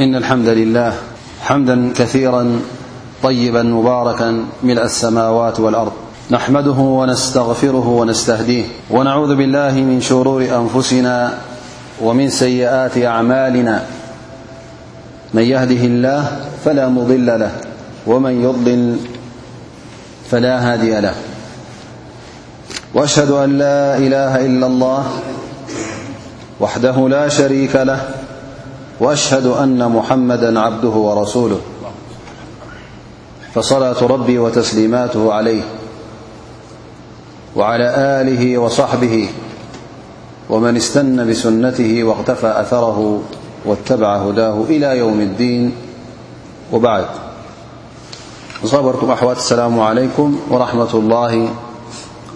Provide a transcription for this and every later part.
إن الحمد لله حمدا كثيرا طيبا مباركا ملأ السماوات والأرض نحمده ونستغفره ونستهديه ونعوذ بالله من شرور أنفسنا ومن سيئات أعمالنا من يهده الله فلا مضل له ومن يضلل فلا هادي له وأشهد أن لا إله إلا الله وحده لا شريك له وأشهد أن محمدا عبده ورسوله فصلاة ربي وتسليماته عليه وعلى آله وصحبه ومن استن بسنته واغتفى أثره واتبع هداه إلى يوم الدين وبعد رأو السلام عليكم- ورحمة الله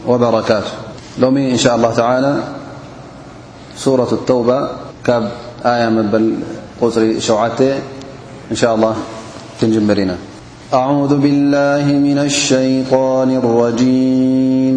وبركاته لوم إن شاء الله تعالى سورة التوبة كب آي مبل قطر شوعت إن شاء الله تنج برنا أعوذ بالله من الشيطان الرجيم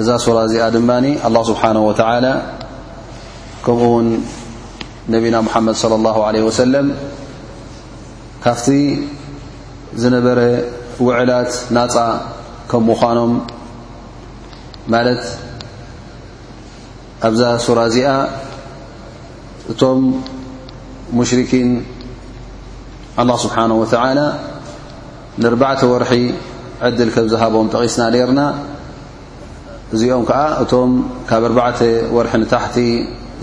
እዛ ሱራ እዚኣ ድማ ኣላ ስብሓን ወተላ ከምኡ ውን ነቢና ሙሓመድ ለ ላ ለ ወሰለም ካብቲ ዝነበረ ውዕላት ናፃ ከም ምዃኖም ማለት ኣብዛ ሱራ እዚኣ እቶም ሙሽርኪን ኣላ ስብሓን ወተላ ንርባዕተ ወርሒ ዕድል ከም ዝሃቦም ጠቒስና ነይርና። እዚኦም ከኣ እቶም ካብ ኣርባዕተ ወርሒ ንታሕቲ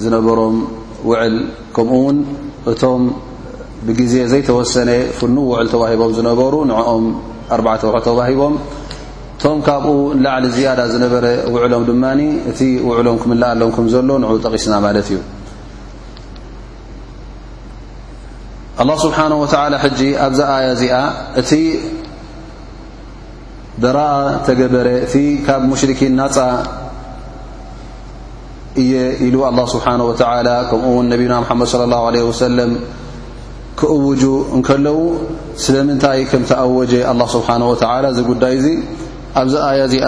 ዝነበሮም ውዕል ከምኡ'ውን እቶም ብግዜ ዘይተወሰነ ፍኑው ውዕል ተዋሂቦም ዝነበሩ ንዕኦም ኣርባዕተ ወርሒ ተዋሂቦም። እቶም ካብኡ ንላዕሊ ዝያዳ ዝነበረ ውዕሎም ድማ እቲ ውዕሎም ክምላኣሎም ከም ዘሎ ንዑ ጠቒስና ማለት እዩ። ኣላ ስብሓን ወተላ ሕጂ ኣብዛ ኣያ እዚኣ እቲ በራኣ ተገበረ እቲ ካብ ሙሽርኪን ናፃ እየ ኢሉ ኣላ ስብሓን ወተላ ከምኡ ውን ነቢና ሓመድ ለ ላ ለ ወሰለም ክእውጁ እንከለዉ ስለምንታይ ከም ተኣወጀ ኣላ ስብሓን ወተላ እዚ ጉዳይ እዚ ኣብዚ ኣያ እዚኣ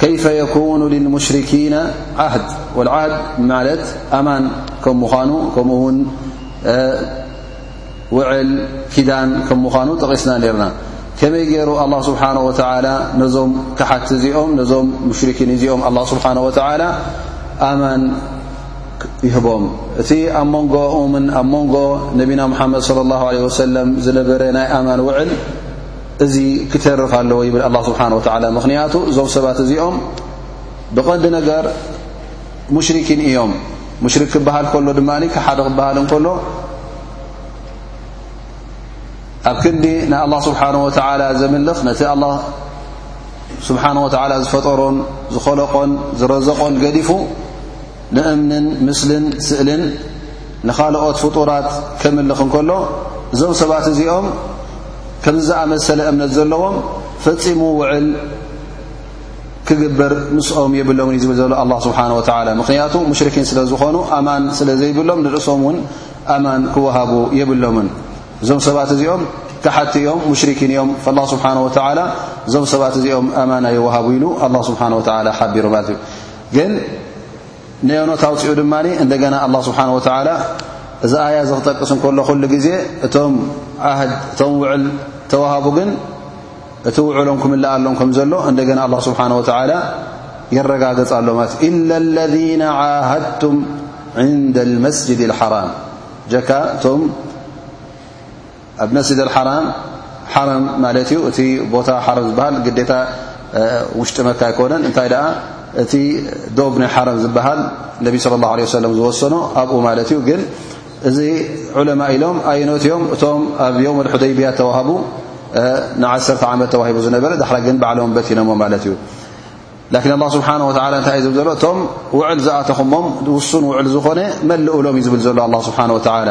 ከይፈ የኩኑ ልልሙሽርኪነ ዓህድ ወልዓህድ ማለት ኣማን ከም ምዃኑ ከምኡ ውን ውዕል ኪዳን ከም ምዃኑ ጠቒስና ነርና ከመይ ገይሩ ኣላ ስብሓን ወተዓላ ነዞም ክሓቲ እዚኦም ነዞም ሙሽርኪን እዚኦም ኣላ ስብሓን ወተዓላ ኣማን ይህቦም እቲ ኣብ መንጎኦምን ኣብ መንጎ ነቢና ሙሓመድ ለ ላሁ ለ ወሰለም ዝነበረ ናይ ኣማን ውዕል እዚ ክተርፍ ኣለዎ ይብል ኣላ ስብሓን ወተዓላ ምኽንያቱ እዞም ሰባት እዚኦም ብቐንዲ ነገር ሙሽርኪን እዮም ሙሽርክ ክበሃል ከሎ ድማ ክሓደ ክበሃል እንከሎ ኣብ ክንዲ ንኣላ ስብሓን ወተዓላ ዘምልኽ ነቲ ኣላ ስብሓን ወተዓላ ዝፈጠሮን ዝኸለቆን ዝረዘቖን ገዲፉ ንእምንን ምስልን ስእልን ንኻልኦት ፍጡራት ከምልኽ እንከሎ እዞም ሰባት እዚኦም ከምዚ ዝኣመሰለ እምነት ዘለዎም ፈጺሙ ውዕል ክግበር ምስኦም የብሎም እዩ ዝብል ዘሎ ኣላ ስብሓን ወተላ ምኽንያቱ ሙሽርኪን ስለ ዝኾኑ ኣማን ስለ ዘይብሎም ንርእሶም እውን ኣማን ክወሃቡ የብሎምን እዞም ሰባት እዚኦም ካሓቲ እዮም ሙሽርኪን እዮም ላ ስብሓን ወተላ እዞም ሰባት እዚኦም ኣማን ኣይወሃቡ ኢሉ ኣላ ስብሓን ወተላ ሓቢሩ ማለት እዩ ግን ነዮኖት ኣውጺኡ ድማ እንደገና ኣላ ስብሓን ወተዓላ እዚ ኣያ እዚ ክጠቅስ እንከሎ ኩሉ ግዜ እቶም ዓህድ እቶም ውዕል ተዋሃቡ ግን እቲ ውዕሎም ክምልኣሎም ከም ዘሎ እንደገና ኣላ ስብሓን ወተዓላ የረጋገጽ ኣሎ ማለት እዩ ኢላ ለذነ ዓሃድቱም ዕንደ ልመስጅድ ልሓራም ጀካ እቶም ኣብ መስጅድ ኣልሓራም ሓረም ማለት እዩ እቲ ቦታ ሓረም ዝበሃል ግዴታ ውሽጢ መካ ኣይኮነን እንታይ ደኣ እቲ ዶብ ናይ ሓረም ዝበሃል ነቢ ስለ ላሁ ለ ሰለም ዝወሰኖ ኣብኡ ማለት እዩ ግን እዚ ዑለማ ኢሎም ኣይኖት እዮም እቶም ኣብ ዮም ልሑደይብያ ተዋህቡ ንዓሰርተ ዓመት ተዋሂቡ ዝነበረ ዳሕራ ግን ባዕሎም በቲኖሞ ማለት እዩ ላኪን ኣላ ስብሓን ወላ እንታይ እዩ ዝብል ዘሎ እቶም ውዕል ዝኣተኹሞም ውሱን ውዕል ዝኾነ መልእሎም እዩ ዝብል ዘሎ ኣላ ስብሓን ወተዓላ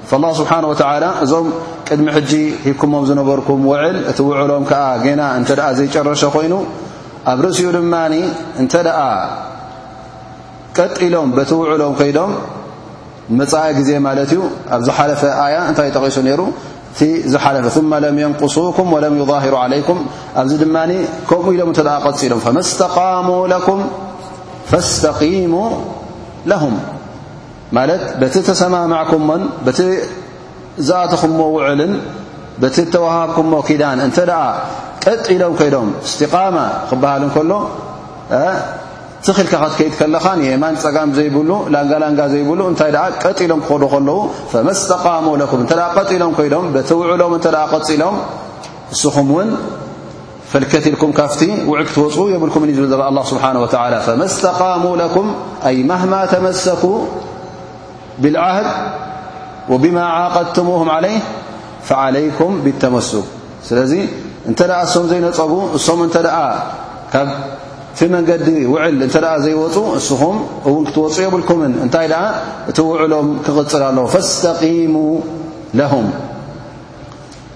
ኣላህ ስብሓን ወተዓላ እዞም ቅድሚ ሕጂ ሂብኩሞም ዝነበርኩም ውዕል እቲ ውዕሎም ከዓ ገና እንተ ደኣ ዘይጨረሸ ኮይኑ ኣብ ርእሲኡ ድማ እንተ ደኣ ቀጢሎም በቲ ውዕሎም ከይዶም መፃኢ ግዜ ማለት እዩ ኣብ ዝሓለፈ ኣያ እንታይ ጠቒሱ ነይሩ እቲ ዝሓለፈ ثመ ለም የንቁሱኩም ወለም ዩظሂሩ ዓለይኩም ኣብዚ ድማ ከምኡ ኢሎም እንተ ደኣ ቀፂሎም ፈመስተቃሙ ለኩም ፈስተቂሙ ለሁም ማለት በቲ እተሰማማዕኩሞን በቲ ዝኣተኹሞ ውዕልን በቲ እተዋሃብኩሞ ኪዳን እንተ ደኣ ቀጥ ኢሎም ከይዶም እስቲቃማ ክበሃል እንከሎ ትኺኢልካ ከትከይድ ከለኻ ንየማን ፀጋም ዘይብሉ ላንጋላንጋ ዘይብሉ እንታይ ደኣ ቀጥ ኢሎም ክኸዱ ከለዉ ፈመስተቃሙ ለኩም እንተ ቀጥ ኢሎም ከይዶም በቲ ውዕሎም እንተ ቀፂሎም እስኹም እውን ፈልከት ኢልኩም ካብቲ ውዕል ክትወፅኡ የብልኩምን እዩ ዝብል ኣላ ስብሓን ወተላ ፈመስተቃሙ ለኩም ኣይ ማህማ ተመሰኩ ብልዓህድ ወብማ ዓቀድትሙም ዓለይ ፈዓለይኩም ብተመሱክ ስለዚ እንተ ደኣ እሶም ዘይነፀጉ እሶም እንተ ደኣ ካብቲ መንገዲ ውዕል እንተ ደኣ ዘይወፁ እስኹም እውን ክትወፁ የብልኩምን እንታይ ደኣ እቲ ውዕሎም ክቕፅል ኣለዎ ፈስተቂሙ ለሁም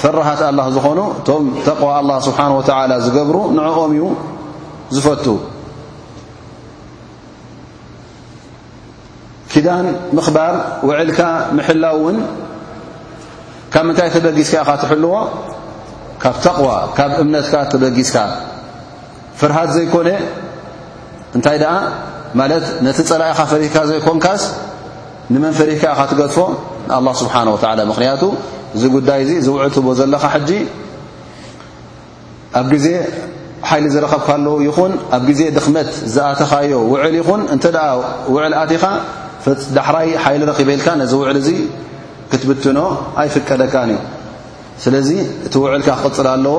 ፈራሃት ኣላህ ዝኾኑ እቶም ተቕዋ ኣላህ ስብሓን ወተዓላ ዝገብሩ ንዕኦም እዩ ዝፈቱ ኪዳን ምኽባር ውዕልካ ምሕላው እውን ካብ ምንታይ ተበጊስካ ኢኻ ትሕልዎ ካብ ተቕዋ ካብ እምነትካ ተበጊስካ ፍርሃት ዘይኮነ እንታይ ደኣ ማለት ነቲ ጸላኢኻ ፈሪህካ ዘይኮንካስ ንመን ፈሪሕካ ኢኻ ትገድፎ? ንኣላህ ስብሓነሁ ወተዓላ። ምኽንያቱ እዚ ጉዳይ እዚ ዝውዕል ትህቦ ዘለኻ ሕጂ ኣብ ግዜ ሓይሊ ዝረኸብካሉ ይኹን ኣብ ግዜ ድኽመት ዝኣተኻዮ ውዕል ይኹን እንተ ደኣ ውዕል ኣቲኻ ዳሕራይ ሓይሊ ረኺበልካ ነዚ ውዕል እዚ ክትብትኖ ኣይፍቀደካን እዩ። ስለዚ እቲ ውዕልካ ክቕፅል ኣለዎ።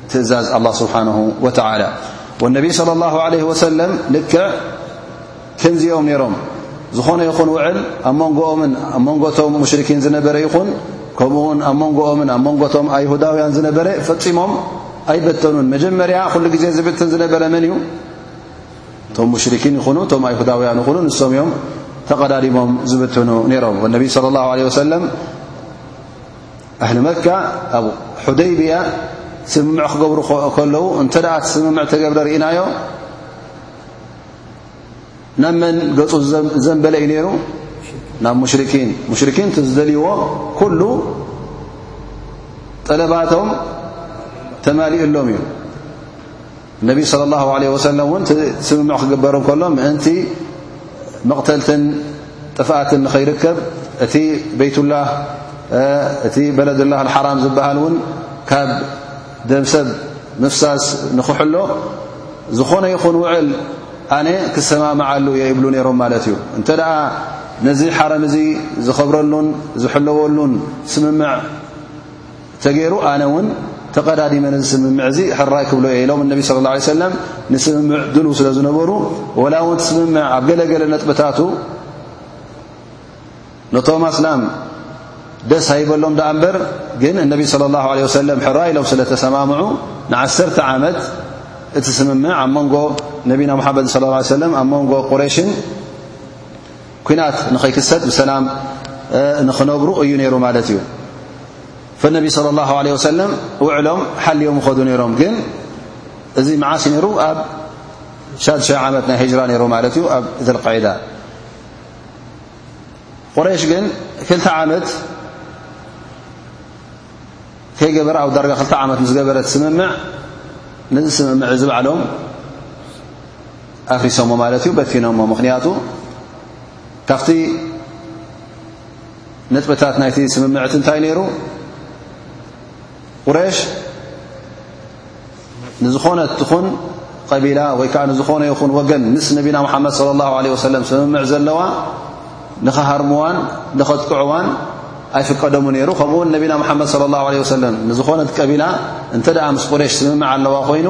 ትእዛዝ ኣላ ስብሓንሁ ወተዓላ ወነቢይ ስለ ላሁ ዓለህ ወሰለም ልክዕ ከምዚኦም ነይሮም ዝኾነ ይኹን ውዕል ኣብ መንጎኦምን ኣብ መንጎቶም ሙሽርኪን ዝነበረ ይኹን ከምኡውን ኣብ መንጎኦምን ኣብ መንጎቶም ኣይሁዳውያን ዝነበረ ፈፂሞም ኣይበተኑን መጀመርያ ኩሉ ግዜ ዝብትን ዝነበረ መን እዩ እቶም ሙሽርኪን ይኹኑ እቶም ኣይሁዳውያን ይኹኑ ንሶም እዮም ተቐዳዲሞም ዝብትኑ ነይሮም ወነቢይ ስለ ላሁ ለ ወሰለም ኣህሊ መካ ኣብ ሑደይብያ ስምምዕ ክገብሩ ከለዉ እንተ እቲ ስምምዕ ተገብረ ርኢናዮ ናብ መን ገጹ ዘንበለ እዩ ነይሩ ናብ ሙሽኪን ሙሽርኪን እቲ ዝደልይዎ ኩሉ ጠለባቶም ተማሊኡሎም እዩ ነቢ صለ ላه ለ ወሰለም እውን ስምምዕ ክግበር ከሎ ምእንቲ መቕተልትን ጥፍኣትን ንኸይርከብ እቲ ቤይትላ እቲ በለድላ ሓራም ዝበሃል እውን ካብ ደም ሰብ ምፍሳስ ንክሕሎ ዝኾነ ይኹን ውዕል ኣነ ክሰማምዓሉ እየ ይብሉ ነይሮም ማለት እዩ እንተ ደኣ ነዚ ሓረም እዚ ዝኸብረሉን ዝሕለወሉን ስምምዕ ተገይሩ ኣነ ውን ተቐዳዲመ ነዚ ስምምዕ እዚ ሕራይ ክብሎ እየ ኢሎም እነቢ ስለ ላ ሰለም ንስምምዕ ድልው ስለ ዝነበሩ ወላ እውን ስምምዕ ኣብ ገለገለ ነጥብታቱ ነቶም ኣስላም ደስ ሃይበሎም ዳኣ እምበር ግን እነቢ ስለ ላ ለ ወሰለም ሕራ ኢሎም ስለ ተሰማምዑ ንዓሰርተ ዓመት እቲ ስምምዕ ኣብ መንጎ ነቢና ሙሓመድ ስ ሰለም ኣብ መንጎ ቁረሽን ኩናት ንኸይክሰት ብሰላም ንኽነብሩ እዩ ነይሩ ማለት እዩ ፈነቢ صለ ላሁ ለ ወሰለም ውዕሎም ሓልዮም ኸዱ ነይሮም ግን እዚ መዓስ ነይሩ ኣብ ሻዱሻይ ዓመት ናይ ህጅራ ነይሩ ማለት እዩ ኣብ ዘልቃዒዳ ቁረሽ ግን ክልተ ዓመት ከይገበረ ኣብ ዳርጋ ክልተ ዓመት ምስ ገበረት ስምምዕ ነዚ ስምምዕ እዚ ባዕሎም ኣፍሪሶሞ ማለት እዩ በቲኖሞ ምክንያቱ ካብቲ ነጥብታት ናይቲ ስምምዕት እንታይ ነይሩ ቁሬሽ ንዝኾነት ትኹን ቀቢላ ወይ ከዓ ንዝኾነ ይኹን ወገን ምስ ነቢና ሙሓመድ صለ ላሁ ለ ወሰለም ስምምዕ ዘለዋ ንኸሃርምዋን ንኸጥቅዕዋን ኣይፍቀደሙ ነይሩ ከምኡ ውን ነቢና ሙሓመድ ለ ላሁ ለ ወሰለም ንዝኾነት ቀቢላ እንተ ደኣ ምስ ቁሬሽ ስምምዕ ኣለዋ ኮይኑ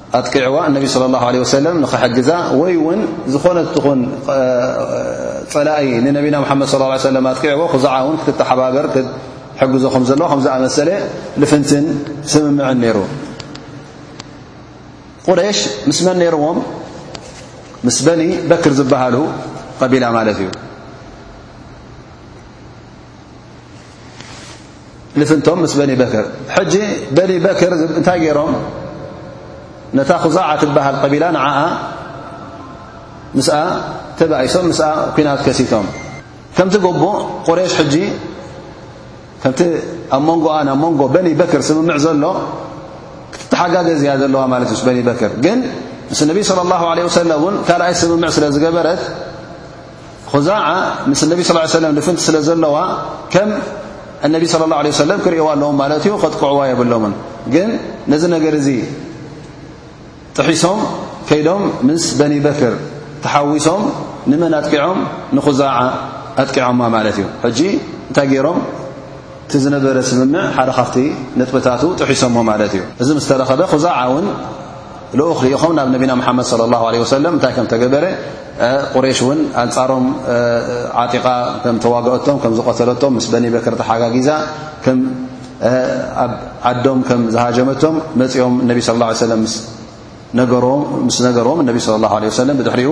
ኣጥቂዕዋ እነቢ ስለ ላሁ ዓለ ወሰለም ንኽሕግዛ ወይ እውን ዝኾነት ትኹን ጸላኢ ንነቢና ምሓመድ ስለ ላ ሰለም ኣጥቂዕዎ ክዛዓ እውን ክትተሓባበር ክትሕግዞ ከም ዘለዎ ከም ዝኣመሰለ ልፍንትን ስምምዕን ነይሩ ቁሬሽ ምስ መን ነይርዎም ምስ በኒ በክር ዝበሃሉ ቐቢላ ማለት እዩ ልፍንቶም ምስ በኒ በክር ሕጂ በኒ በክር እንታይ ገይሮም ነታ ክዛዓ ትበሃል ቀቢላ ንዓ ምስኣ ተባኢሶም ምስ ኩናት ከሲቶም ከምቲ ጎቦ ቁሬሽ ሕጂ ከምቲ ኣብ መንጎኣ ናብ መንጎ በኒ በክር ስምምዕ ዘሎ ክትተሓጋገዝ እያ ዘለዋ ማለት ዩ ስ በኒ በክር ግን ምስ ነቢይ ስለ ላሁ ለ ወሰለ እውን ካልኣይ ስምምዕ ስለ ዝገበረት ኹዛዓ ምስ ነቢ ስ ሰለም ልፍንቲ ስለ ዘለዋ ከም እነቢ ስለ ላሁ ለ ሰለም ክርእዋ ኣለዎም ማለት እዩ ከጥቅዕዋ የብሎምን ግን ነዚ ነገር እዚ ጥሒሶም ከይዶም ምስ በኒ በክር ተሓዊሶም ንመን ኣጥቂዖም ንኹዛዓ ኣጥቂዖማ ማለት እዩ ሕጂ እንታይ ገይሮም እቲ ዝነበረ ስምምዕ ሓደ ካብቲ ነጥብታቱ ጥሒሶሞ ማለት እዩ እዚ ምስ ተረኸበ ኹዛዓ እውን ልኡኽ ልኢኾም ናብ ነቢና መሓመድ ለ ላ ለ ወሰለም እንታይ ከም ተገበረ ቁሬሽ እውን ኣንጻሮም ዓጢቓ ከም ተዋግኦቶም ከም ዝቐተለቶም ምስ በኒ በክር ተሓጋጊዛ ከም ኣብ ዓዶም ከም ዝሃጀመቶም መፂኦም ነቢ ስ ላ ሰለም ምስ ነገርዎም እነቢ ስለ ላ ለ ወሰለም ብድሕሪኡ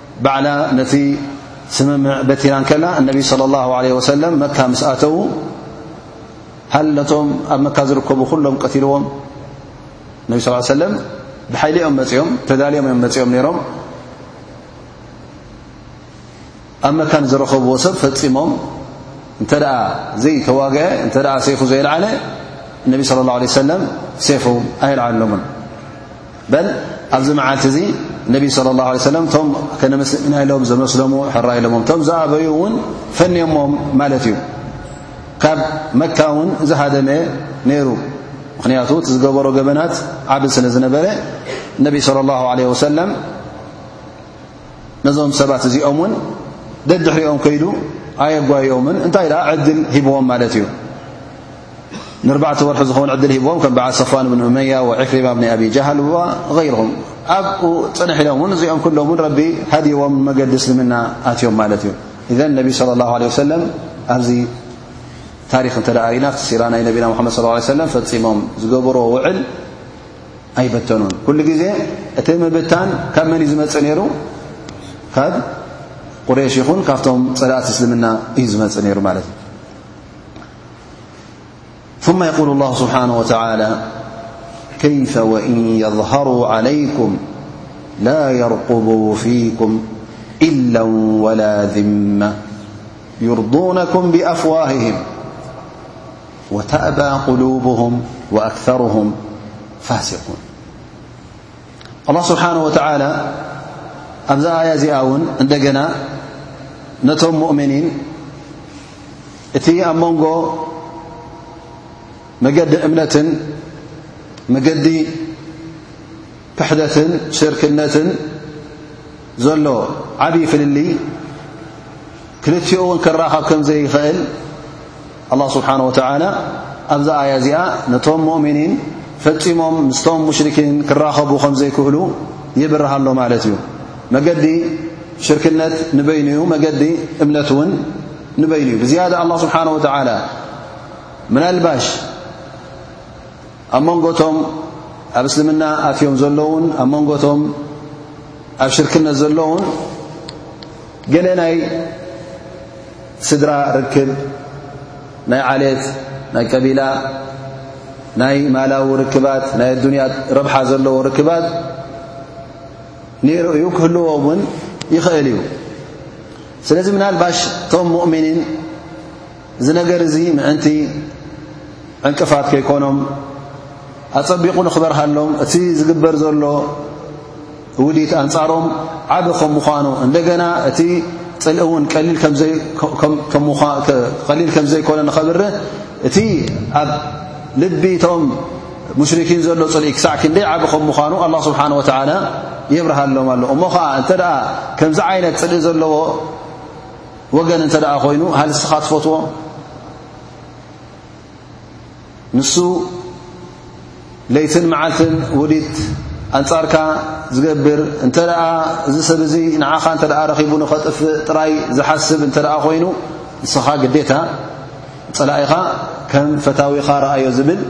ባዕላ ነቲ ስምምዕ በቲና ከላ እነቢ صለ ላሁ ለ ወሰለም መካ ምስ ኣተዉ ሃል ነቶም ኣብ መካ ዝርከቡ ኩሎም ቀትልዎም ነቢ ስ ሰለም ብሓይሊ ኦም መፅኦም ተዳልዮም እዮም መፅኦም ነይሮም ኣብ መካ ንዝረኸብዎ ሰብ ፈፂሞም እንተ ደኣ ዘይተዋግዐ እንተ ሰይፉ ዘየልዓለ እነቢ ስለ ላه ለ ሰለም ሰይፉ ኣየልዓለሙን በል ኣብዚ መዓልቲ እዚ ነቢይ صለ ላه ለ ሰለም እቶም ከነመስልና ኢሎም ዘመስለሙ ሕራ ኢሎሞም እቶም ዝኣበዩ እውን ፈንዮሞም ማለት እዩ ካብ መካ እውን ዝሃደመ ነይሩ ምኽንያቱ እቲ ዝገበሮ ገበናት ዓብ ስለ ዝነበረ ነቢይ صለ ላሁ ለ ወሰለም ነዞም ሰባት እዚኦም እውን ደድሕሪኦም ከይዱ ኣየጓይኦምን እንታይ ደኣ ዕድል ሂብዎም ማለት እዩ ንርባዕተ ወርሒ ዝኸውን ዕድል ሂብዎም ከም በዓል ሰፍዋን ብን እመያ ወዕክሪማ ብኒ ኣቢ ጃሃል ወገይርሁም ኣብኡ ፅንሕ ኢሎም እውን እዚኦም ኩሎም እውን ረቢ ሃዲዎም መገዲ እስልምና ኣትዮም ማለት እዩ እዘን ነቢ ስለ ላሁ ለ ወሰለም ኣብዚ ታሪክ እንተ ርእና ቲ ሲራ ናይ ነቢና ሙሓመድ ስ ለ ሰለም ፈፂሞም ዝገበርዎ ውዕል ኣይበተኑን ኩሉ ግዜ እቲ ምብታን ካብ መን እዩ ዝመፅእ ነይሩ ካብ ቁሬሽ ይኹን ካብቶም ፀላእት እስልምና እዩ ዝመፅእ ነይሩ ማለት እዩ ثم يقول الله سبحانه وتعالى كيف وإن يظهروا عليكم لا يرقبوا فيكم إلا ولا ذمة يرضونكم بأفواههم وتأبى قلوبهم وأكثرهم فاسقون ኣላህ ስብሓን ወተዓላ ኣብዛ ኣያ እዚኣ እውን እንደገና ነቶም ሙእምኒን እቲ ኣብ መንጎ መገዲ እምነትን መገዲ ክሕደትን ሽርክነትን ዘሎ ዓብዪ ፍልልይ ክልቲኡ እውን ክራኸብ ከም ዘይኽእል ኣላ ስብሓን ወተዓላ ኣብዛ ኣያ እዚኣ ነቶም ሙእምኒን ፈፂሞም ምስቶም ሙሽርኪን ክራኸቡ ከም ዘይክእሉ ይብርሃ ኣሎ ማለት እዩ መገዲ ሽርክነት ንበይኑ እዩ መገዲ እምነት እውን ንበይኑ እዩ ብዝያደ ኣላ ስብሓን ወተዓላ ምናልባሽ ኣብ መንጎቶም ኣብ እስልምና ኣትዮም ዘለዉን ኣብ መንጎቶም ኣብ ሽርክነት ዘለዉን ገለ ናይ ስድራ ርክብ ናይ ዓሌት ናይ ቀቢላ ናይ ማላዊ ርክባት ናይ ኣዱንያ ረብሓ ዘለዎ ርክባት ነይሩ እዩ ክህልዎ እውን ይኽእል እዩ ስለዚ ምናልባሽ እቶም ሙእምኒን እዚ ነገር እዚ ምእንቲ ዕንቅፋት ከይኮኖም ኣጸቢቑ ንኽበርሃሎም እቲ ዝግበር ዘሎ ውዲት ኣንጻሮም ዓቢ ከም ምዃኑ እንደገና እቲ ጽልኢ እውን ቀሊል ከም ዘይኮነ ንኸብርህ እቲ ኣብ ልቢ እቶም ሙሽርኪን ዘሎ ጽልኢ ክሳዕ ክንደይ ዓቢ ከም ምዃኑ ኣላህ ስብሓን ወተዓላ የብርሃሎም ኣሎ እሞ ኸዓ እንተ ደኣ ከምዚ ዓይነት ጽልኢ ዘለዎ ወገን እንተ ደኣ ኾይኑ ሃልስኻ ትፈትዎ ንሱ ለይትን መዓልትን ውዲት ኣንጻርካ ዝገብር እንተ እዚ ሰብ እዚ ንዓኻ እተ ረኺቡ ንኸጥፍእ ጥራይ ዝሓስብ እንተ ኮይኑ ንስኻ ግዴታ ጸላኢኻ ከም ፈታዊኻ ረኣዮ ዝብል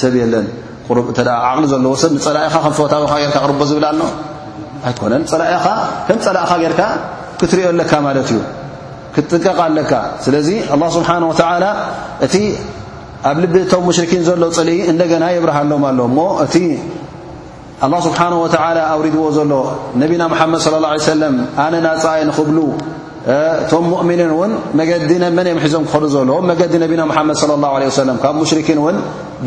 ሰብ የለን ቁሩብ እተ ዓቕሊ ዘለዎ ሰብ ንጸላኢኻ ከም ፈታዊኻ ጌርካ ቅርቦ ዝብል ኣሎ ኣይኮነን ፀላኢኻ ከም ፀላእኻ ጌርካ ክትሪኦ ኣለካ ማለት እዩ ክትጥቀቕ ኣለካ ስለዚ ኣላ ስብሓን ወተዓላ እቲ ኣብ ልቢ እቶም ሙሽርኪን ዘሎ ፅልኢ እንደገና የብርሃሎም ኣሎ እሞ እቲ ኣላህ ስብሓነሁ ወተዓላ ኣውሪድዎ ዘሎ ነቢና ሙሓመድ ስለ ላሁ ሰለም ኣነ ናጻ እየ ንኽብሉ እቶም ሙእምኒን እውን መገዲ መን እዮም ሒዞም ክኸዱ ዘለዎም መገዲ ነቢና ሙሓመድ ስለ ላሁ ለ ወሰለም ካብ ሙሽርኪን እውን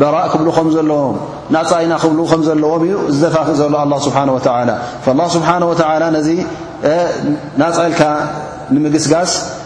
በራእ ክብሉ ከም ዘለዎም ናጻ ኢና ክብሉ ከም ዘለዎም እዩ ዝደፋፍእ ዘሎ ኣላ ስብሓን ወተዓላ ኣላ ስብሓን ወተዓላ ነዚ ናጻ ኢልካ ንምግስጋስ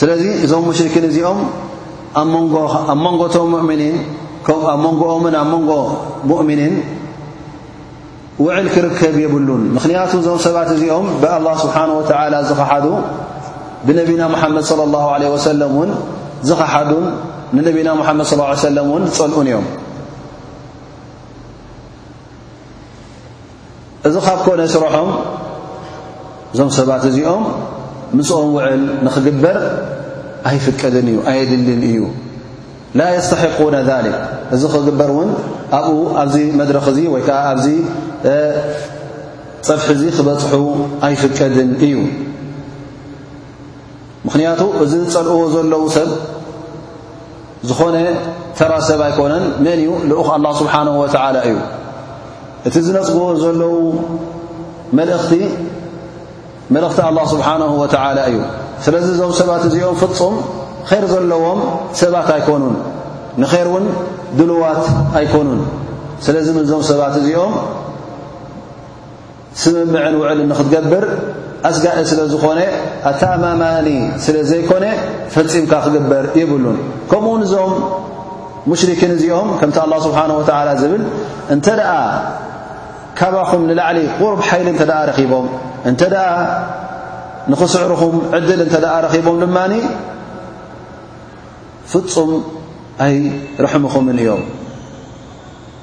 ስለዚ እዞም ሙሽርኪን እዚኦም ኣብ መንጎ ኣብ መንጎቶም ሙእሚኒን ከምኡ ኣብ መንጎኦምን ኣብ መንጎ ሙእሚኒን ውዕል ክርከብ የብሉን ምኽንያቱ እዞም ሰባት እዚኦም ብኣላህ ስብሓን ወተዓላ ዝኸሓዱ ብነቢና ሙሓመድ ለ ላሁ ለ ወሰለም እውን ዝኸሓዱን ንነቢና ሙሓመድ ስ ሰለም እውን ዝጸልኡን እዮም እዚ ካብ ኮነ ስርሖም እዞም ሰባት እዚኦም ምስኦም ውዕል ንኽግበር ኣይፍቀድን እዩ ኣየድልን እዩ ላ የስተሕቁነ ዛሊክ እዚ ክግበር እውን ኣብኡ ኣብዚ መድረኽ እዚ ወይ ከዓ ኣብዚ ፀፍሒ እዚ ክበፅሑ ኣይፍቀድን እዩ ምኽንያቱ እዚ ዝጸልእዎ ዘለዉ ሰብ ዝኾነ ተራ ሰብ ኣይኮነን መን እዩ ልኡኽ ኣላ ስብሓን ወተዓላ እዩ እቲ ዝነጽግዎ ዘለዉ መልእኽቲ መልእኽቲ ኣላ ስብሓን ወተዓላ እዩ ስለዚ እዞም ሰባት እዚኦም ፍጹም ኼር ዘለዎም ሰባት ኣይኮኑን ንኼር እውን ድልዋት ኣይኮኑን ስለዚ ምእዞም ሰባት እዚኦም ስምምዕን ውዕል ንክትገብር ኣስጋኢ ስለ ዝኾነ ኣተኣማማኒ ስለ ዘይኮነ ፈጺምካ ክግበር የብሉን ከምኡ ውን እዞም ሙሽርኪን እዚኦም ከምቲ ኣላ ስብሓን ወተዓላ ዝብል እንተ ደኣ ካባኹም ንላዕሊ ቁሩብ ሓይሊ እንተ ደኣ ረኺቦም እንተ ደኣ ንኽስዕርኹም ዕድል እንተ ደኣ ረኺቦም ድማኒ ፍጹም ኣይርሕምኹምን እዮም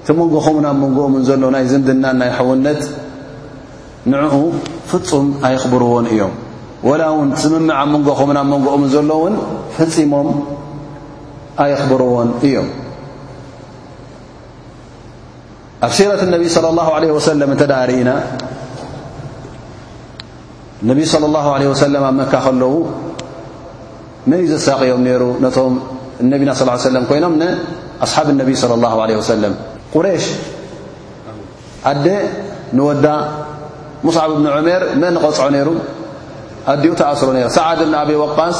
እቲ መንጎኹምን ኣብ መንጎኦምን ዘሎ ናይ ዝምድናን ናይ ሕውነት ንዕኡ ፍጹም ኣይኽብርዎን እዮም ወላ እውን እቲ ስምምዕ ኣብ መንጎኹምን ኣብ መንጎኦምን ዘሎ እውን ፈጺሞም ኣይኽብርዎን እዮም ኣብ ሲረት ነቢ صለ ላሁ ለ ወሰለም እንተ ርእና ነቢይ صለ ላሁ ለ ወሰለም ኣብ መካ ከለዉ መን እዩ ዘሳቅዮም ነይሩ ነቶም ነቢና ስ ሰለም ኮይኖም ንኣስሓብ ነቢይ صለ ላሁ ለ ወሰለም ቁሬሽ ኣደ ንወዳ ሙስዓብ እብኒ ዑሜር መን ንቐፅዖ ነይሩ ኣዲኡ ተኣስሮ ነይሩ ሰዓድ እብኒ ኣበይ ወቃስ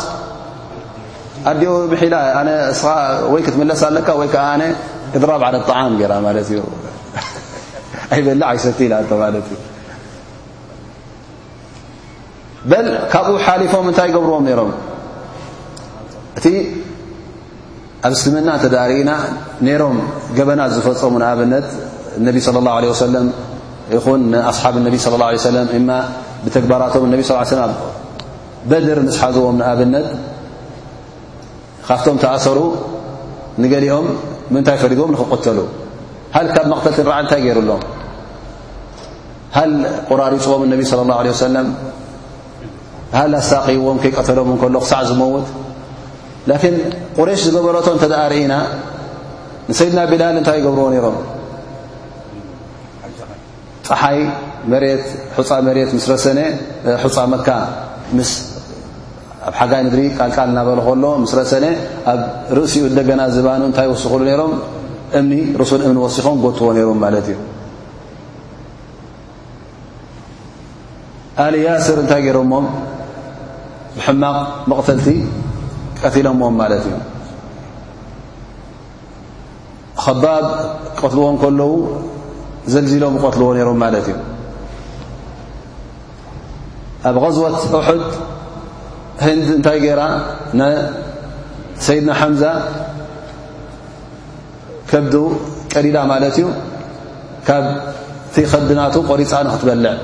ኣዲኡ ብሒላ ኣነ እስኻ ወይ ክትምለስ ኣለካ ወይ ከዓ ኣነ እድራብ ዓለ ጣዓም ገይራ ማለት እዩ ኣይበላዕ ኣይሰቲ ኢላእንተ ማለት እዩ በል ካብኡ ሓሊፎም እንታይ ገብርዎም ነይሮም እቲ ኣብ እስልምና እተዳርኢና ነይሮም ገበናት ዝፈፀሙ ንኣብነት እነቢ ስለ ላሁ ለ ወሰለም ይኹን ንኣስሓብ እነቢ ስለ ላ ሰለም እማ ብተግባራቶም እነቢ ስ ሰለ በድር ምስሓዝዎም ንኣብነት ካብቶም ተኣሰሩ ንገሊኦም ምንታይ ፈሪድዎም ንክቕተሉ ሃልካብ መቕተልቲ ንርዓ እንታይ ገይሩ ኣሎም ሃል ቆራሪፅዎም እነቢ ስለ ላሁ ለ ወሰለም ሃል ኣሳቂዎም ከይቀተሎም እንከሎ ክሳዕ ዝመውት ላኪን ቁሬሽ ዝገበረቶ እንተ ደኣ ርኢና ንሰይድና ቢላል እንታይ ይገብርዎ ነይሮም ፀሓይ መሬት ሑፃ መሬት ምስ ረሰነ ሑፃ መካ ምስ ኣብ ሓጋይ ምድሪ ቃልቃል እናበለ ከሎ ምስ ረሰነ ኣብ ርእሲኡ እንደገና ዝባኑ እንታይ ይወስኹሉ ነይሮም እምኒ ርሱን እምኒ ወሲኾም ጎትዎ ነይሮም ማለት እዩ ኣሊ ያስር እንታይ ገይሮሞም ብሕማቕ መቕተልቲ ቀቲሎሞም ማለት እዩ ኸባብ ቀትልዎ ከለዉ ዘልዚሎም ይቐትልዎ ነይሮም ማለት እዩ ኣብ غዝወት ሑድ ህንድ እንታይ ገይራ ንሰይድና ሓምዛ ከብዱ ቀዲዳ ማለት እዩ ካብቲ ከብድናቱ ቆሪፃ ንክትበልዕ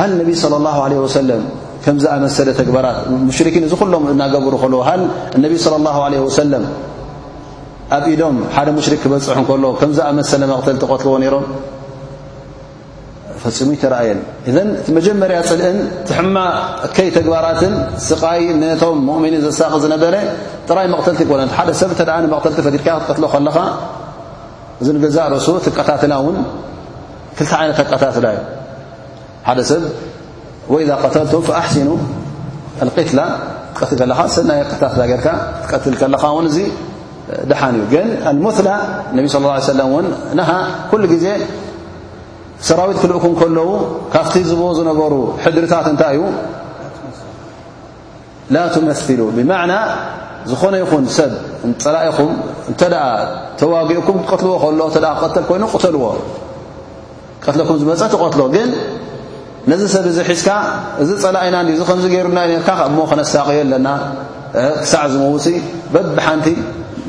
ሃል ነቢ صለ ላ ለ ወሰለም ከም ዝኣመሰለ ተግባራት ሙሽርኪን እዚ ኩሎም እናገብሩ ከሎ ሃል እነቢ ስለ ላ ለ ወሰለም ኣብ ኢዶም ሓደ ሙሽሪክ ክበፅሑ ከሎ ከም ዝኣመሰለ መቕተል ትቐትልዎ ነይሮም ፈጺሙ ኣይተራእየን። እዘን እቲ መጀመርያ ጽልእን ትሕማ እከይ ተግባራትን ስቓይ ነቶም ሙእሚኒን ዘሳቒ ዝነበረ ጥራይ መቕተልቲ ኣይኮነን። ሓደ ሰብ እንተ ንመቕተልቲ ፈቲድካ ክትቀትሎ ከለኻ እዚ ንገዛእ ርእሱ እቲ ቀታትላ እውን ክልተ ዓይነት ኣቀታትላ እዩ። ሓደ ሰብ ወኢዛ ቀተልቱ ፈኣሕሲኑ ኣልቂትላ ክትቀትል ከለኻ ሰናይ ኣቀታትላ ጌርካ ክትቀትል ከለኻ እውን እዚ ደሓን እዩ። ግን ኣልሙትላ ነቢ ስ ሰለም እውን ነሃ ኩሉ ግዜ ሰራዊት ክልእኩ ከለዉ ካብቲ ዝቦ ዝነበሩ ሕድርታት እንታይ እዩ ላ ትመሉ ብማዕና ዝኾነ ይኹን ሰብ ፀላኢኹም እንተ ተዋጊኡኩም ትቀትልዎ ከሎ ክቀተል ኮይኑ ቅተልዎ ቀትለኩም ዝመፀ ትቐትሎ ግን ነዚ ሰብ እዚ ሒዝካ እዚ ጸላኢና እንድዩ እዚ ከምዚ ገይሩና እዩ ነርካ እሞ ከነሳቕዮ ኣለና ክሳዕ ዝመውጽ በብሓንቲ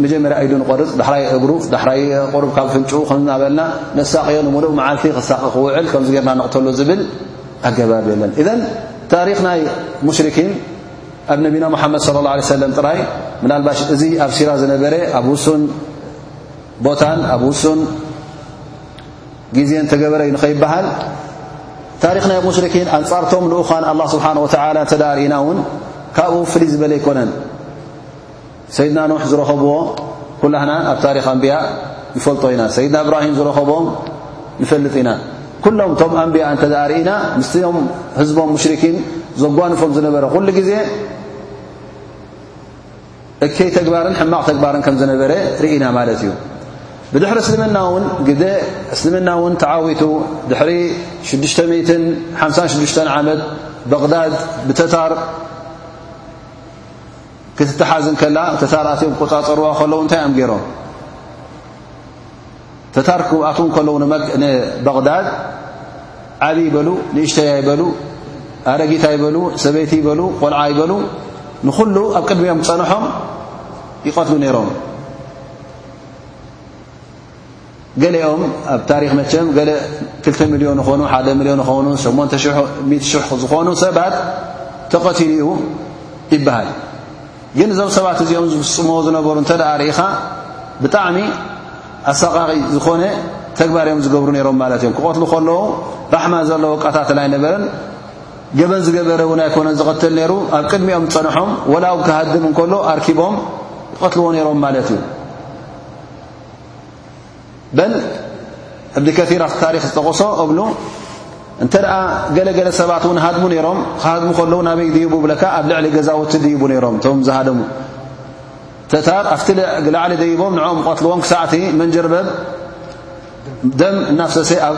መጀመርያ ኢዱ ንቆርጽ ዳሕራይ እግሩ ዳሕራይ ቁሩብ ካብ ፍንጩ ከምናበልና ነሳቕዮ ንምሉእ መዓልቲ ክሳቕ ክውዕል ከምዚ ገርና ንቕተሉ ዝብል ኣገባብ የለን እዘን ታሪኽ ናይ ሙሽርኪን ኣብ ነቢና ሙሓመድ صለ ላه ለ ሰለም ጥራይ ምናልባሽ እዚ ኣብ ሲራ ዝነበረ ኣብ ውሱን ቦታን ኣብ ውሱን ግዜ እንተገበረ እዩ ንኸይበሃል ታሪኽ ናይ ሙሽርኪን ኣንጻርቶም ልኡኻን ኣላ ስብሓን ወተዓላ እንተ ደኣ ርኢና እውን ካብኡ ፍልይ ዝበለ ኣይኮነን ሰይድና ኖሕ ዝረኸብዎ ኩላህና ኣብ ታሪኽ ኣንብያ ንፈልጦ ኢና ሰይድና እብራሂም ዝረኸቦም ንፈልጥ ኢና ኩሎም እቶም ኣንብያ እንተ ደኣ ርኢና ምስቲኦም ህዝቦም ሙሽርኪን ዘጓንፎም ዝነበረ ኩሉ ግዜ እከይ ተግባርን ሕማቕ ተግባርን ከም ዝነበረ ርኢና ማለት እዩ ብድሕሪ እስልምና ውን ግደ እስልምና ውን ተዓዊቱ ድሕሪ 656 ዓመት በቕዳድ ብተታር ክትተሓዝ ከላ ተታር ኣትዮም ክቆፃፀርዋ ከለዉ እንታይ እዮም ገይሮም ተታርክ ክኣትዉ ከለዉ ንበቕዳድ ዓብይ በሉ ንእሽተይ ኣይበሉ ኣረጊት ኣይበሉ ሰበይቲ ይበሉ ቆልዓ ኣይበሉ ንኹሉ ኣብ ቅድሚኦም ፀንሖም ይቐትሉ ነይሮም ገሊኦም ኣብ ታሪክ መቸም ገለ 2ልተ ሚልዮን ይኾኑ ሓደ ሚልዮን ይኾኑ 800 ዝኾኑ ሰባት ተቐትሉ እዩ ይበሃል ግን እዞም ሰባት እዚኦም ዝፍጽምዎ ዝነበሩ እንተ ደኣ ርኢኻ ብጣዕሚ ኣሳቃቂ ዝኾነ ተግባር እዮም ዝገብሩ ነይሮም ማለት እዮም ክቐትሉ ከለዉ ራሕማ ዘለዎ ቀታትል ኣይነበረን ገበን ዝገበረ እውን ኣይኮነን ዝቐትል ነይሩ ኣብ ቅድሚኦም ዝጸንሖም ወላ ውን ክሃድም እንከሎ ኣርኪቦም ይቐትልዎ ነይሮም ማለት እዩ በል እብኒ ከር ኣብቲ ታሪክ ዝጠቐሶ እብሉ እንተ ገለገለ ሰባት ውን ሃድሙ ነይሮም ክሃድሙ ከለዉ ናበይ ድይቡ ብለካ ኣብ ልዕሊ ገዛውቲ ድይቡ ነይሮም እቶም ዝሃደሙ ተታር ኣብቲ ላዕሊ ደይቦም ንኦም ቐትልዎም ክሳዕቲ መንጀርበብ ደም እናፍሰሰ ኣብ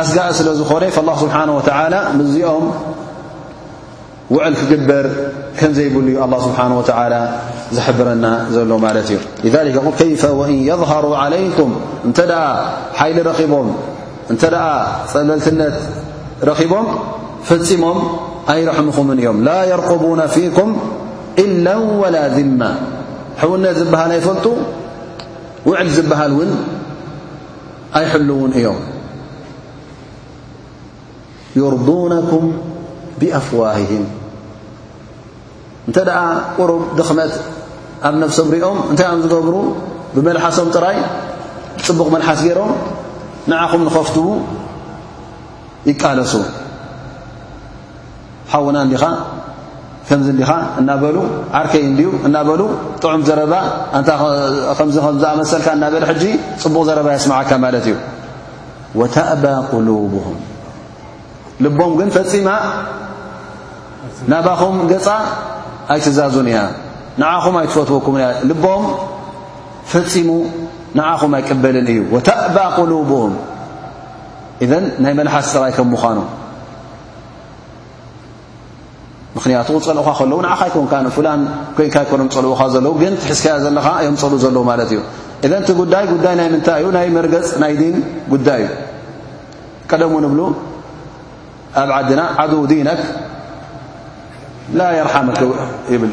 ኣስጋኢ ስለ ዝኾነ ላ ስብሓን ወተላ ምስዚኦም ውዕል ክግበር ከም ዘይብሉ እዩ ኣላ ስብሓን ወተላ ዝሕብረና ዘሎ ማለት እዩ ከይፈ ወእን የظሃሩ ዓለይኩም እንተ ደኣ ሓይሊ ረኺቦም እንተ ደኣ ጸለልትነት ረኺቦም ፈጺሞም ኣይረሕምኹምን እዮም ላ የርቁቡና ፊኩም ኢላ ወላ ذማ ሕውነት ዝበሃል ኣይፈልጡ ውዕል ዝበሃል እውን ኣይሕልዉን እዮም ዩርዱነኩም ብኣፍዋህህም እንተ ደኣ ቁሩብ ድኽመት ኣብ ነፍሶም ሪኦም እንታይ እዮም ዝገብሩ ብመልሓሶም ጥራይ ጽቡቕ መልሓስ ገይሮም ንዓኹም ንኸፍትዉ ይቃለሱ ሓውና እንዲኻ ከምዚ እንዲኻ እናበሉ ዓርከይ እንድዩ እናበሉ ጥዑም ዘረባ ኣንታ ከምዚ ከም ዝኣመሰልካ እናበለ ሕጂ ፅቡቕ ዘረባ የስምዓካ ማለት እዩ ወተእባ ቁሉብሁም ልቦም ግን ፈፂማ ናባኹም ገፃ ኣይትዛዙን እያ ንዓኹም ኣይትፈትወኩም እያ ልቦም ፈፂሙ ንዓኹም ኣይቅበልን እዩ ወተእባ ቁሉብሁም እዘን ናይ መልሓስ ጥራይ ከም ምዃኑ ምክንያቱ ክፀልኡኻ ከለዉ ንዓኻ ኣይኮንካ ንፍላን ኮንካ ኣይኮኖም ፀልኡኻ ዘለዉ ግን ትሕዝካያ ዘለኻ እዮም ፀልኡ ዘለዉ ማለት እዩ እዘን እቲ ጉዳይ ጉዳይ ናይ ምንታይ እዩ ናይ መርገፅ ናይ ዲን ጉዳይ እዩ ቀደሙ ንብሉ ኣብ ዓድና ዓዱ ዲነክ ላ የርሓመክ ይብል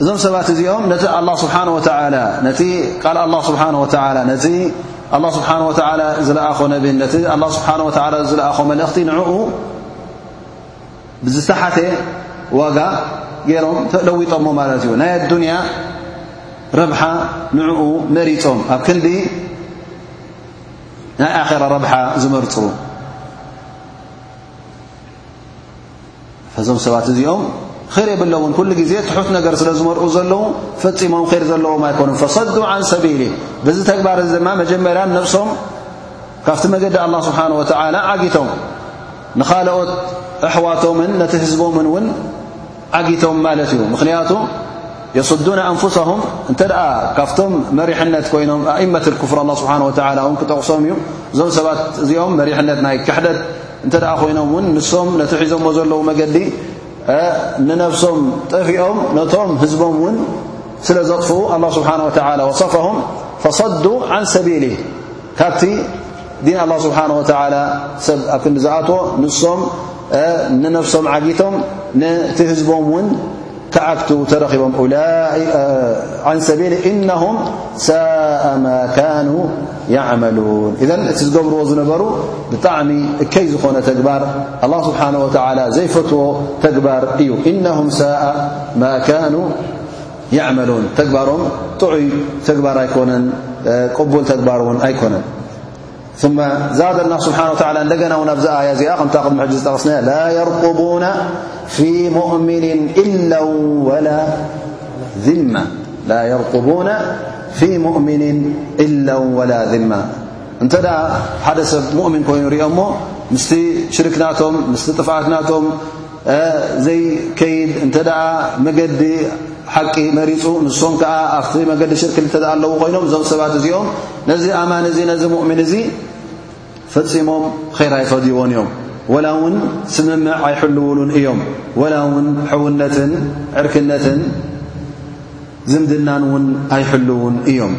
እዞም ሰባት እዚኦም ነቲ ኣላ ስብሓን ወተላ ነቲ ቃል ኣላ ስብሓን ወተላ ነቲ ኣላ ስብሓን ወተላ ዝለኣኾ ነቢን ነቲ ኣላ ስብሓን ወተላ ዝለኣኾ መልእኽቲ ንዕኡ ብዝተሓተ ዋጋ ገይሮም ተለዊጦሞ ማለት እዩ ናይ ኣዱንያ ረብሓ ንዕኡ መሪፆም ኣብ ክንዲ ናይ ኣራ ረብሓ ዝመርፁ ፈዞም ሰባት እዚኦም ር የብለውን ኩሉ ግዜ ትሑት ነገር ስለ ዝመርኡ ዘለዉ ፈፂሞም ር ዘለዎም ኣይኮኑ ፈሰዱ ዓን ሰቢል በዚ ተግባር እዚ ድማ መጀመርያ ነብሶም ካብቲ መገዲ ኣላ ስብሓን ወተዓላ ዓጊቶም ንኻልኦት ኣሕዋቶምን ነቲ ህዝቦምን እውን ዓጊቶም ማለት እዩ ምኽንያቱ የስዱና ኣንፍሳሁም እንተ ደኣ ካብቶም መሪሕነት ኮይኖም ኣእመት ክፍር ኣላ ስብሓን ወተዓላ እውን ክጠቕሶም እዩ እዞም ሰባት እዚኦም መሪሕነት ናይ ክሕደት እንተ ደኣ ኮይኖም እውን ንሶም ነቲ ሒዞሞ ዘለዉ መገዲ ንነብሶም ጠፊኦም ነቶም ህዝቦም እውን ስለ ዘጥፍኡ ኣላ ስብሓን ወተላ ወሰፈሁም ፈሰዱ ዓን ሰቢል ካብቲ ዲን ኣላ ስብሓን ወተላ ሰብ ኣብ ክንዲ ዝኣትዎ ንሶም ንነብሶም ዓጊቶም ነቲ ህዝቦም እውን عكت ترب أل عن سبيل إنهم ساء ما كانوا يعملون إذن እت ዝገبرዎ ዝنበሩ بጣዕሚ كي ዝኾن تجبر الله سبحانه وتعلى ዘيفتዎ تግبر እዩ إنهم ساء ما كانوا يعملون جبሮ طعي ر ك بل جبر ኣيكن ثم زاد الله سبحانه وتعالى ندنونب أيا تقد محجز قسنا لا يرقبون في مؤمن إلا ولا ذمة نت حد سب مؤمن كين ر م مس شركنتم م طفعتنام ዘይከይድ እንተ መገዲ ሓቂ መሪፁ ንሶም ከዓ ኣብቲ መገዲ ሽርክ እተ ኣለዉ ኮይኖም እዞም ሰባት እዚኦም ነዚ ኣማን እዚ ነዚ ሙእምን እዚ ፈፂሞም ኼር ኣይፈድይዎን እዮም ወላ እውን ስምምዕ ኣይሕልውሉን እዮም ወላ እውን ሕውነትን ዕርክነትን ዝምድናን እውን ኣይሕልውን እዮም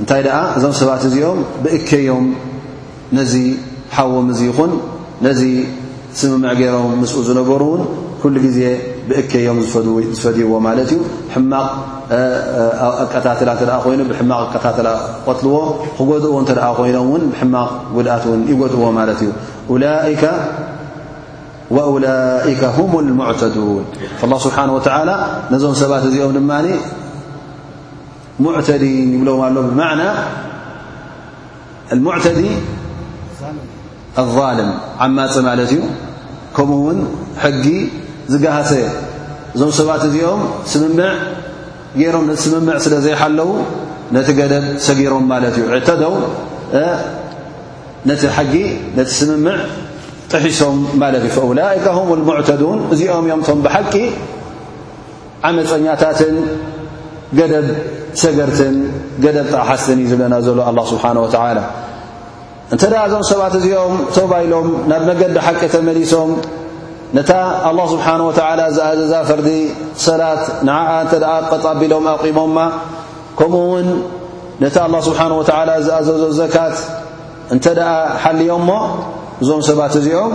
እንታይ ደኣ እዞም ሰባት እዚኦም ብእከዮም ነዚ ሓዎም እዚ ይኹን ነዚ ስምምዕ ገይሮም ምስኡ ዝነበሩ እውን ኩሉ ግዜ ብእከይ እዮም ዝፈድይዎ ማለት እዩ። ሕማቕ ኣቀታትላ እተ ኮይኑ ብሕማቕ ኣቀታትላ ክቐትልዎ፣ ክጎድእዎ እተ ኮይኖም እውን ብሕማቕ ጉድኣት እውን ይጎድእዎ ማለት እዩ። ላካ ወላካ ሁም ልሙዕተዱን ላ ስብሓን ወተላ ነዞም ሰባት እዚኦም ድማ ሙዕተዲን ይብለዎም ኣሎ ብማዕና ኣልሙዕተዲ ኣልዛልም ዓማጺ ማለት እዩ ከምኡ ውን ሕጊ ዝጋሃሰ እዞም ሰባት እዚኦም ስምምዕ ገይሮም ነቲ ስምምዕ ስለ ዘይሓለው ነቲ ገደብ ሰጊሮም ማለት እዩ ዕተደው ነቲ ሕጊ ነቲ ስምምዕ ጥሒሶም ማለት እዩ ፈውላይካ ም ልሙዕተዱን እዚኦም እዮም ቶም ብሓቂ ዓመፀኛታትን ገደብ ሰገርትን ገደብ ጠቕሓስትን እዩ ዝብለና ዘሎ ኣላ ስብሓን ወተላ እንተ እዞም ሰባት እዚኦም ተባይሎም ናብ መገዲ ሓቂ ተመሊሶም ነታ ኣላ ስብሓን ወተላ ዝኣዘዛ ፍርዲ ሰላት ንዓኣ እንተ ቀጣቢሎም ኣቂሞማ ከምኡ ውን ነቲ ኣላ ስብሓን ወተላ ዝኣዘዞ ዘካት እንተ ሓልዮሞ እዞም ሰባት እዚኦም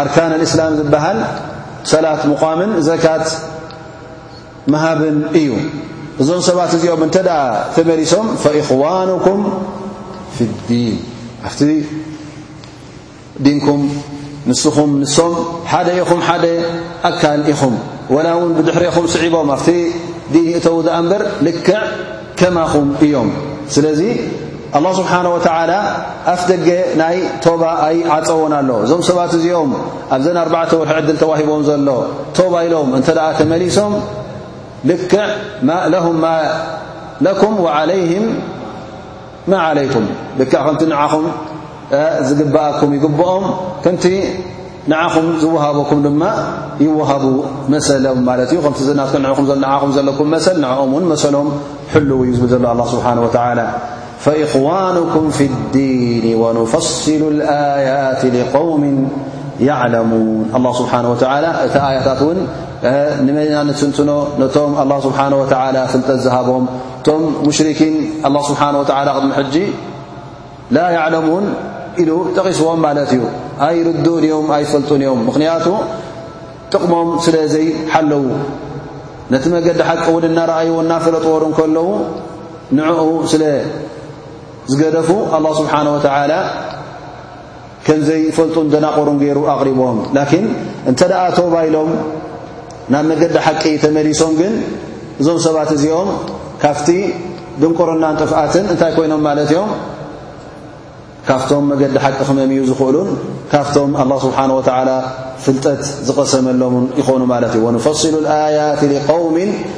ኣርካን ኣልእስላም ዝበሃል ሰላት ምቋምን ዘካት ምሃብን እዩ እዞም ሰባት እዚኦም እንተ ደኣ ተመሊሶም ፈኢኽዋኑኩም ፊ ዲን ኣብቲ ዲንኩም ንስኹም ንሶም ሓደ ኢኹም ሓደ ኣካል ኢኹም ወላ እውን ብድሕሬኹም ስዒቦም ኣብቲ ዲን ይእተዉ ደኣ እምበር ልክዕ ከማኹም እዮም ስለዚ ኣላ ስብሓን ወተዓላ ኣፍ ደገ ናይ ቶባ ኣይ ዓፀዎን ኣሎ እዞም ሰባት እዚኦም ኣብዘን ኣርባዕተ ወርሒ ዕድል ተዋሂቦም ዘሎ ቶባ ኢሎም እንተ ደኣ ተመሊሶም ልክዕ ለኩም ዓለይህም ማዓለይኩም ልክዕ ከምቲ ንዓኹም ዝግብኣኩም ይግብኦም ከምቲ ንዓኹም ዝወሃበኩም ድማ ይወሃቡ መሰሎም ማለት እዩ ከምቲ ዝናት ንኹም ንዓኹም ዘለኩም መሰል ንኦም እውን መሰሎም ሕልው እዩ ዝብል ዘሎ ኣላ ስብሓን ወተዓላ ፈእኽዋኑኩም ፊ ዲን ወንፈስሉ ኣያት ሊቆውም ያዕለሙን ኣላ ስብሓን ወተዓላ እቲ ኣያታት እውን ንመና ንትንትኖ ነቶም ኣላ ስብሓን ወተዓላ ፍልጠት ዝሃቦም እቶም ሙሽርኪን ኣላ ስብሓን ወተዓላ ቅድሚ ሕጂ ላ ያዕለሙን ኢሉ ጠቒስዎም ማለት እዩ ኣይርዱኡን እዮም ኣይፈልጡን እዮም ምኽንያቱ ጥቕሞም ስለ ዘይሓለዉ ነቲ መገዲ ሓቂ እውን እናረኣይዎ እናፈለጥዎሩ እንከለዉ ንዕኡ ስለ ዝገደፉ ኣላ ስብሓን ወተዓላ ከም ዘይፈልጡን ደናቑሩን ገይሩ ኣቕሪቦም ላኪን እንተ ደኣ ተውባ ኢሎም ናብ መገዲ ሓቂ ተመሊሶም ግን እዞም ሰባት እዚኦም ካፍቲ ድንቁርናን ጥፍኣትን እንታይ ኮይኖም ማለት እዮም ካፍቶም መገዲ ሓቂ ክመምዩ ዝኽእሉን ካፍቶም ኣላ ስብሓን ወተዓላ ፍልጠት ዝቐሰመሎምን ይኾኑ ማለት እዩ ወንፈስሉ ኣያት ሊቀውምን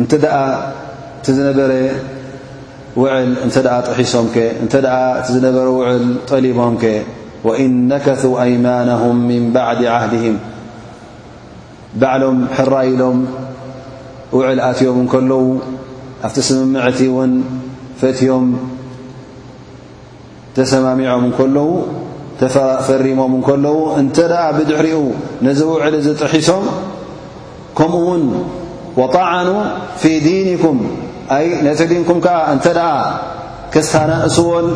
እንተ እቲ ዝነበረ ውዕል እንተ ጥሒሶም ከ እንተ እቲ ዝነበረ ውዕል ጠሊቦም ከ ወእን ነከሱ ኣይማናሁም ምን ባዕድ ዓህድህም ባዕሎም ሕራይ ኢሎም ውዕል ኣትዮም እንከለዉ ኣብቲ ስምምዕቲ እውን ፈትዮም ተሰማሚዖም እንከለዉ ተፈሪሞም እንከለዉ እንተ ብድሕሪኡ ነዚ ውዕሊ እዚ ጥሒሶም ከምኡ ውን ወጣዓኑ ፊ ዲንኩም ኣይ ነቲ ዲንኩም ከዓ እንተ ደኣ ከስታናእስዎን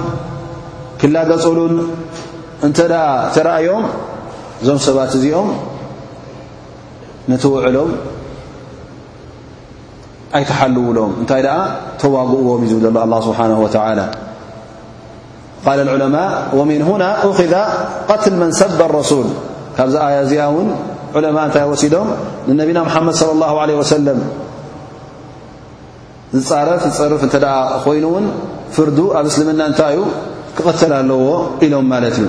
ክላገፅሉን እንተ ደኣ ተረእዮም እዞም ሰባት እዚኦም ነቲ ውዕሎም ኣይትሓልውሎም እንታይ ደኣ ተዋግእዎም እዩ ዝብል ዘሎ ኣላ ስብሓን ወተላ ቃል ዑለማ ወምን ሁና ኡክዛ ቀትል መን ሰበ ረሱል ካብዚ ኣያ እዚኣ እውን ዑለማ እንታይ ወሲዶም ንነቢና ምሓመድ ለ ላ ለ ወሰለም ዝፃረፍ ዝፀርፍ እንተ ደኣ ኮይኑ እውን ፍርዱ ኣብ እስልምና እንታይ እዩ ክቐተል ኣለዎ ኢሎም ማለት እዩ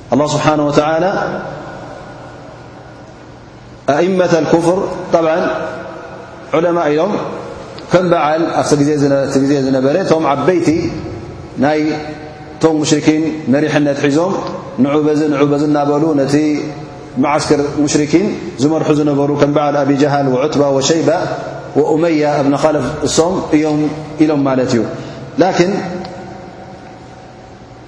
ኣላ ስብሓን ወተላ ኣእመት ኣልክፍር ጠብ ዑለማ ኢሎም ከም በዓል ኣብቲ ግዜ ዝነበረ እቶም ዓበይቲ ናይ እቶም ሙሽርኪን መሪሕነት ሒዞም ንዑ በዚ ንዑ በዚ እናበሉ ነቲ መዓስክር ሙሽርኪን ዝመርሑ ዝነበሩ ከም በዓል ኣብ ጀሃል ወዑትባ ወሸይባ ወኡመያ ኣብ ነኻለፍ እሶም እዮም ኢሎም ማለት እዩ ላኪን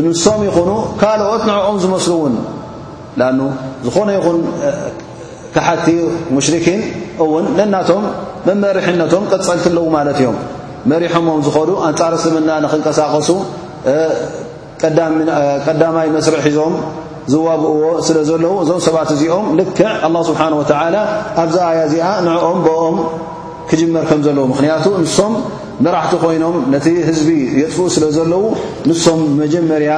እንሶም ይኹኑ ካልኦት ንዕኦም ዝመስሉ እውን ላኣኑ ዝኾነ ይኹን ካሓቲ ሙሽርኪን እውን ነናቶም መመርሒነቶም ቀፀልቲ ኣለዉ ማለት እዮም መሪሖምም ዝኸዱ ኣንጻር እስልምና ንክንቀሳቀሱ ቀዳማይ መስርዕ ሒዞም ዝዋግእዎ ስለ ዘለዉ እዞም ሰባት እዚኦም ልክዕ ኣላ ስብሓን ወተዓላ ኣብዛ ኣያ እዚኣ ንዕኦም ብኦም ክጅመር ከም ዘለዎ ምኽንያቱ ንሶም መራሕቲ ኮይኖም ነቲ ህዝቢ የጥፍኡ ስለ ዘለዉ ንሶም መጀመርያ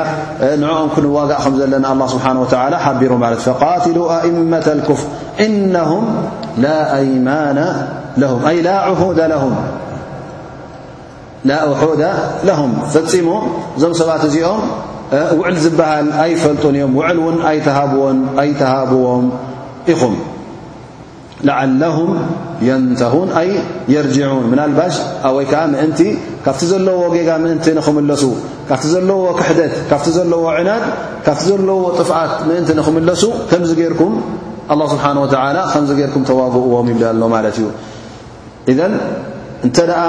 ንዕኦም ክንዋጋእ ከም ዘለና ኣላ ስብሓን ወተላ ሓቢሩ ማለት ፈቃትሉ ኣእመተ ልኩፍር እነሁም ላ ኣይማና ለሁም ኣይ ላ ዑሁደ ለሁም ላውሑደ ለሁም ፈፂሙ እዞም ሰባት እዚኦም ውዕል ዝበሃል ኣይፈልጡን እዮም ውዕል እውን ኣይሃብዎን ኣይተሃብዎም ኢኹም ለዓለሁም የንተሁን ኣይ የርጅዑን ምናልባሽ ወይ ከዓ ምእንቲ ካብቲ ዘለዎ ጌጋ ምእንቲ ንኽምለሱ ካብቲ ዘለዎ ክሕደት ካብቲ ዘለዎ ዕናድ ካብቲ ዘለዎ ጥፍኣት ምእንቲ ንኽምለሱ ከምዚ ጌርኩም ኣላ ስብሓን ወተዓላ ከምዚ ጌርኩም ተዋግእዎም ይብለ ኣሎ ማለት እዩ እዘን እንተ ደኣ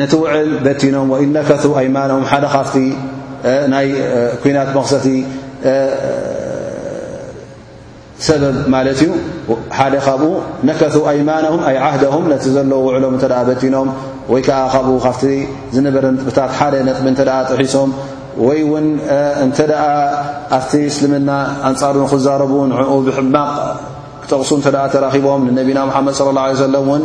ነቲ ውዕል በቲኖም ወኢን ነከቱ ኣይማኖም ሓደ ካብቲ ናይ ኩናት መኽሰቲ ሰበብ ማለት እዩ ሓደ ካብኡ ነከቱ ኣይማኖም ኣይ ዓህደም ነቲ ዘለዎ ውዕሎም እተ በቲኖም ወይ ከዓ ካብኡ ካብቲ ዝነበረ ንጥብታት ሓደ ነጥቢ እተ ጥሒሶም ወይ ውን እንተ ኣብቲ እስልምና ኣንፃሩ ንክዛረቡ ንኡ ብሕማቕ ክጠቕሱ እተ ተራኪቦም ንነቢና ሓመድ ለ ለ ሰለም ን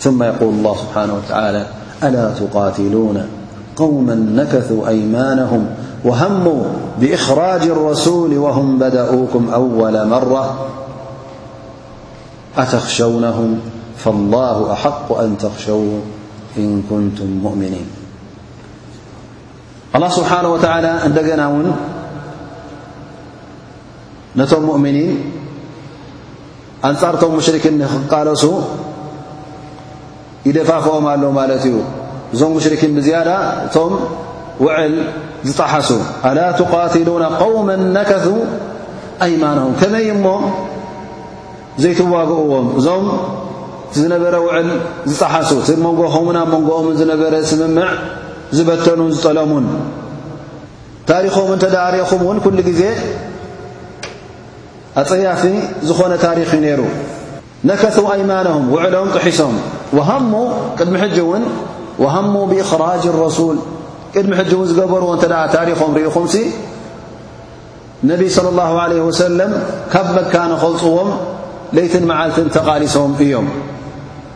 ثم يقول الله سبحنه وتعلى ألا تقاتلون قوما نكثوا أيمانهم وهموا بإخراج الرسول وهم بدأكم أول مرة أتخشونهم فالله أحق أن تخشوا إن كنتم مؤمنين الله سبحنه وتعالى እنደና و ነቶም ሙእምኒን ኣንጻርቶም ሙሽርኪን ንክቃለሱ ይደፋፍኦም ኣሎ ማለት እዩ እዞም ሙሽርኪን ብዝያዳ እቶም ውዕል ዝጠሓሱ ኣላ ትቃትሉና قውመ ነከሱ ኣይማኖም ከመይ እሞ ዘይትዋግእዎም እዞም ዝነበረ ውዕል ዝጠሓሱ እቲ መንጎ ኸምና መንጎኦምን ዝነበረ ስምምዕ ዝበተኑን ዝጠለሙን ታሪኾም እንተ ርኢኹም እውን ኩሉ ግዜ ኣጸያፊ ዝኾነ ታሪኽ እዩ ነይሩ ነከቱ ኣይማኖም ውዕሎም ጥሒሶም ወሃሙ ቅድሚ ሕጂ እውን ወሃሙ ብእኽራጅ ረሱል ቅድሚ ሕጂ እውን ዝገበርዎ እተ ታሪኾም ርኢኹም ሲ ነቢ صለ ላሁ ዓለ ወሰለም ካብ መካ ንኸውፅዎም ለይትን መዓልትን ተቓሊሶም እዮም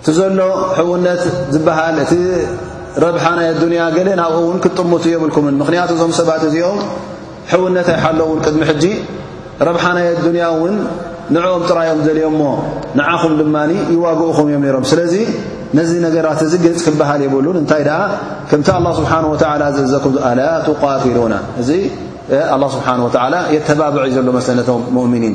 እቲ ዘሎ ሕውነት ዝበሃል እቲ ረብሓ ናይ ኣዱንያ ገለ ናብኡ እውን ክትጥምቱ የብልኩምን ምኽንያቱ እዞም ሰባት እዚኦም ሕውነት ኣይሓለውን ቅድሚ ሕጂ ረብሓ ናይ ኣዱንያ እውን ንዕኦም ጥራዮም ዘልዮሞ ንዓኹም ድማ ይዋግኡኹም እዮም ነሮም ስለዚ ነዚ ነገራት እዚ ግልፅ ክበሃል የብሉን እንታይ ደኣ ከምቲ ኣላ ስብሓን ወተላ ዝእዘኩ ኣላ ትቃትሉና እዚ ኣላ ስብሓን ወተላ የተባብዕ እዩ ዘሎ መሰነቶም ሙእምኒን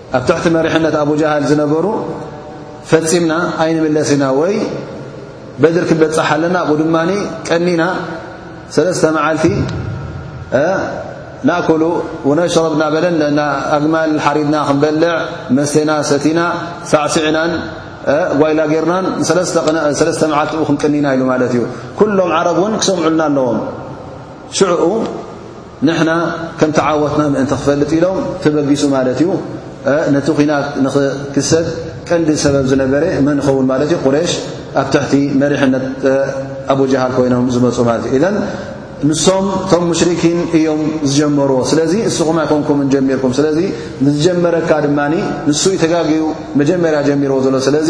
ኣብ ትሕቲ መሪሕነት ኣቡጃሃል ዝነበሩ ፈጺምና ኣይንምለስ ኢና ወይ በድር ክንበጽሕ ኣለና ኣብኡ ድማ ቀኒና ሰለስተ መዓልቲ ናእኩሉ ወነሽረብ እናበለን ኣግማል ሓሪድና ክንበልዕ መስተና ሰቲና ሳዕሲዕናን ጓይላ ጌርናን ሰለስተ መዓልቲ ክንቅኒና ኢሉ ማለት እዩ ኩሎም ዓረብ እውን ክሰምዑልና ኣለዎም ሽዑኡ ንሕና ከም ተዓወትና ምእንቲ ክፈልጥ ኢሎም ተበጊሱ ማለት እዩ ነቲ ኩናት ንክክሰት ቀንዲ ሰበብ ዝነበረ መን ይኸውን ማለት እዩ ቁሬሽ ኣብ ትሕቲ መሪሕነት ኣቡጀሃል ኮይኖም ዝመፁ ማለት እዩ እዘን ንሶም እቶም ሙሽሪኪን እዮም ዝጀመርዎ ስለዚ እስኹም ኣይኮንኩም ጀሚርኩም ስለዚ ንዝጀመረካ ድማ ንሱ ዩ ተጋግዩ መጀመርያ ጀሚርዎ ዘሎ ስለዚ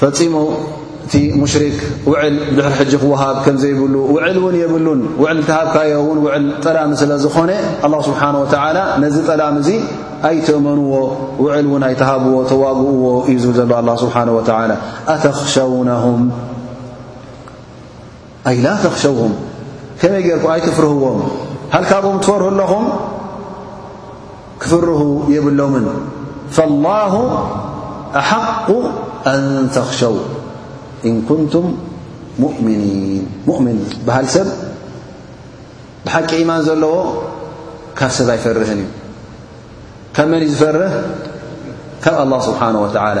ፈጺሙ እቲ ሙሽሪክ ውዕል ድሕሪ ሕጂ ክወሃብ ከም ዘይብሉ ውዕል እውን የብሉን ውዕል ተሃብካዮ እውን ውዕል ጠላሚ ስለ ዝኾነ ኣላ ስብሓን ወተዓላ ነዚ ጠላሚ እዙ ኣይትእመንዎ ውዕል እውን ኣይትሃብዎ ተዋግእዎ እዩ ዝብ ዘሎ ኣላ ስብሓን ወተዓላ ኣተኽሸውነሁም ኣይ ላ ተኽሸውሁም ከመይ ጌርኩም ኣይትፍርህዎም ሃል ካብኦም ትፈርሁ ኣለኹም ክፍርሁ የብሎምን ፋላሁ ኣሓቁ ኣን ተኽሸው እን ኩንቱም ሙእምኒን ሙእምን ዝበሃል ሰብ ብሓቂ ኢማን ዘለዎ ካብ ሰብ ኣይፈርህን እዩ ካብ መን እዩ ዝፈርህ ካብ ኣላ ስብሓን ወተዓላ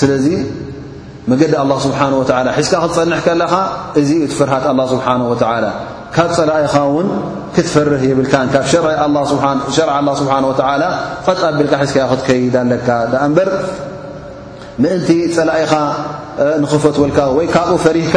ስለዚ መገዲ ኣላ ስብሓን ወተዓላ ሒዝካ ክትጸንሕ ከለኻ እዚ እዩ ትፍርሃት ኣላ ስብሓን ወተዓላ ካብ ጸላኢኻ እውን ክትፈርህ የብልካን ካብ ሸር ኣላ ስብሓን ወተዓላ ቐጥ ኣቢልካ ሒዝካ ክትከይድ ኣለካ ደኣ እምበር ምእንቲ ጸላኢኻ ንኽፈትወልካ ወይ ካብኡ ፈሪህካ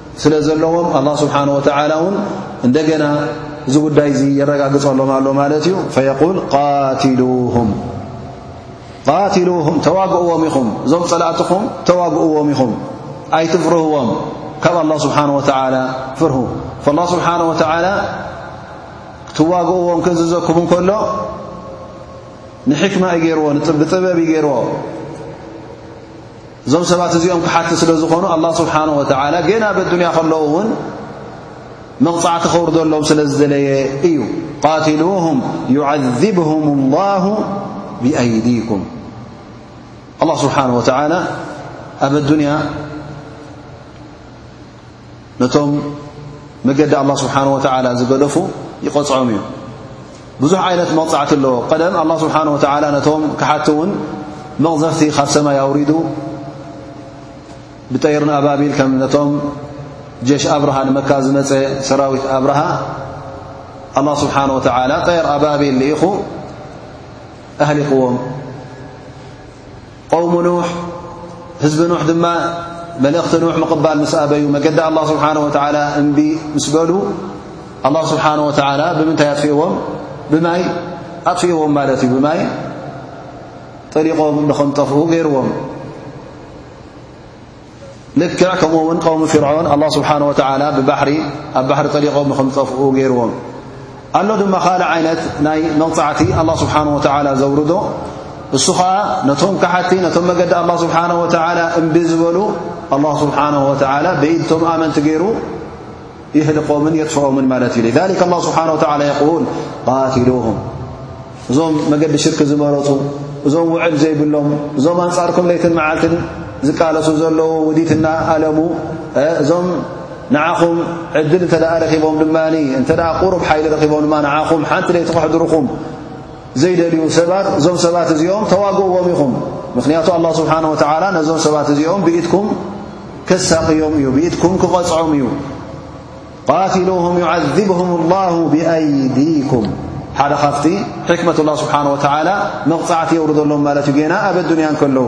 ስለ ዘለዎም ኣላ ስብሓን ወተዓላ እውን እንደገና እዚ ጉዳይ እዚ የረጋግጸሎም ኣሎ ማለት እዩ ፈየቁል ቃትሉም ቃትሉሁም ተዋግእዎም ኢኹም እዞም ጸላእትኹም ተዋግእዎም ኢኹም ኣይትፍርህዎም ካብ ኣላ ስብሓን ወተዓላ ፍርሁ ፈላ ስብሓን ወተዓላ ክትዋግእዎም ክንዝዘኩም እንከሎ ንሕክማ እዩ ገይርዎ ንጥብጥበብ እዩ ገይርዎ እዞም ሰባት እዚኦም ክሓቲ ስለ ዝኾኑ ኣላ ስብሓን ወተዓላ ጌና በዱንያ ከለዉ እውን መቕጻዕቲ ከውርደሎም ስለ ዝደለየ እዩ ቃትሉሁም ዩዓذብሁም ላሁ ብኣይዲኩም ኣላ ስብሓን ወተዓላ ኣብ ኣዱንያ ነቶም መገዲ ኣላ ስብሓን ወተዓላ ዝገደፉ ይቐፅዖም እዩ ብዙሕ ዓይነት መቕፃዕቲ ኣለዎ ቀደም ኣላ ስብሓን ወተዓላ ነቶም ክሓቲ እውን መቕዘፍቲ ካብ ሰማይ ኣውሪዱ ብጠይርን ኣባቢል ከም ነቶም ጀሽ ኣብርሃ ንመካ ዝመፀ ሰራዊት ኣብርሃ ኣላ ስብሓን ወተዓላ ጠይር ኣባቢል ልኢኹ ኣህሊቕዎም ቆውሙ ኑሕ ህዝቢ ኑሕ ድማ መልእኽቲ ኑሕ ምቕባል ምስ ኣበዩ መገዲ ኣላ ስብሓን ወተዓላ እምቢ ምስ በሉ ኣላ ስብሓን ወተዓላ ብምንታይ ኣጥፍእዎም ብማይ ኣጥፍእዎም ማለት እዩ ብማይ ጠሊቖም ንኸምጠፍኡ ገይርዎም ልክዕ ከምኡ ውን ቀውሚ ፍርዖን ኣላ ስብሓን ወተዓላ ብባሕሪ ኣብ ባሕሪ ጠሊቖም ንክምጠፍኡ ገይርዎም ኣሎ ድማ ካልእ ዓይነት ናይ መቕጻዕቲ ኣላ ስብሓን ወተዓላ ዘውርዶ እሱ ኸዓ ነቶም ካሓቲ ነቶም መገዲ ኣላ ስብሓን ወተዓላ እምቢ ዝበሉ ኣላ ስብሓን ወተዓላ ብኢድቶም ኣመንቲ ገይሩ የህልቆምን የጥፍኦምን ማለት እዩ ذ ላ ስብሓን ወላ የል ቃትሉም እዞም መገዲ ሽርክ ዝመረፁ እዞም ውዕል ዘይብሎም እዞም ኣንጻርኩም ለይትን መዓልትን ዝቃለሱ ዘለዉ ውዲትና ኣለሙ እዞም ንዓኹም ዕድል እንተ ረኪቦም ድማ እንተ ቁሩብ ሓይሊ ረኪቦም ድማ ንዓኹም ሓንቲ ለይቲ ክሕድርኹም ዘይደልዩ ሰባት እዞም ሰባት እዚኦም ተዋግእዎም ኢኹም ምኽንያቱ ኣላ ስብሓን ወተዓላ ነዞም ሰባት እዚኦም ብኢትኩም ከሳቕዮም እዩ ብኢትኩም ክቐጽዖም እዩ ቃትሉም ዩዓذብሁም ላሁ ብኣይዲኩም ሓደ ካብቲ ሕክመት ላ ስብሓን ወተዓላ መቕጻዕቲ የውርደሎም ማለት እዩ ጌና ኣብ ኣዱንያ እንከለዉ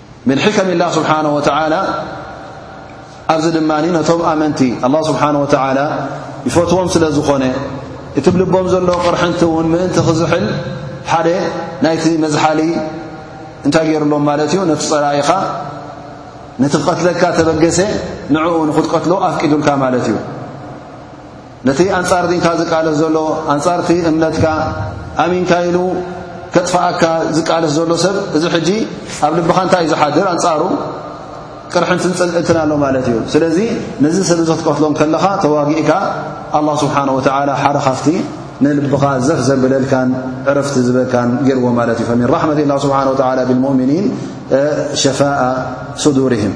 ምን ሕከም ላ ስብሓን ወተላ ኣብዚ ድማ ነቶም ኣመንቲ ኣላ ስብሓን ወተላ ይፈትዎም ስለ ዝኾነ እቲ ብልቦም ዘሎ ቅርሕንቲ እውን ምእንቲ ክዝሕል ሓደ ናይቲ መዝሓሊ እንታይ ገይሩሎም ማለት እዩ ነቲ ፀላኢኻ ነቲ ክቀትለካ ተበገሰ ንዕኡ ንክትቀትሎ ኣፍቂዱልካ ማለት እዩ ነቲ ኣንጻር ዲንካ ዝቃለስ ዘሎ ኣንጻርቲ እምነትካ ኣሚንካ ኢሉ ከጥፋኣካ ዝቃለስ ዘሎ ሰብ እዚ ሕጂ ኣብ ልብኻ እንታይ እዩ ዝሓድር ኣንጻሩ ቅርሕንትን ፅልእትን ኣሎ ማለት እዩ ስለዚ ነዚ ሰብ እዚ ክትቀትሎም ከለኻ ተዋጊእካ ኣላ ስብሓን ወተላ ሓደ ካፍቲ ንልብኻ ዘፍ ዘብለልካን ዕረፍቲ ዝበልካን ገይርዎ ማለት እዩ ፈሚን ራሕመት ላ ስብሓን ወላ ብልሙእምኒን ሸፋ ሱዱርህም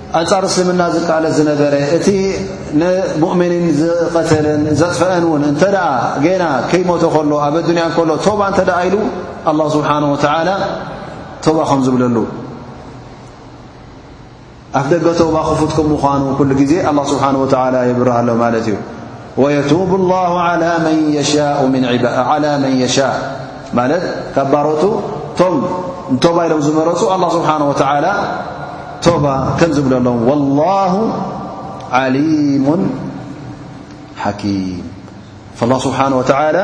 ኣንጻር እስልምና ዝቃለስ ዝነበረ እቲ ንሙእምኒን ዝቐተለን ዘጥፈአን እውን እንተ ደኣ ገና ከይሞተ ከሎ ኣብ ኣዱንያ እንከሎ ቶባ እንተ ደኣ ኢሉ ኣላ ስብሓን ወተዓላ ቶባ ከም ዝብለሉ ኣፍ ደገ ቶባ ክፉት ከም ምዃኑ ኩሉ ግዜ ኣላ ስብሓን ወተዓላ የብርሃ ኣሎ ማለት እዩ ወየቱቡ ላሁ ዓላ መን የሻኡ ምን ዒባድ ዓላ መን የሻእ ማለት ካብ ባሮቱ እቶም ንቶባ ኢሎም ዝመረፁ ኣላ ስብሓን ወተዓላ ቶባ ከም ዝብለሎም ወላሁ ዓሊሙን ሓኪም ላ ስብሓን ወተዓላ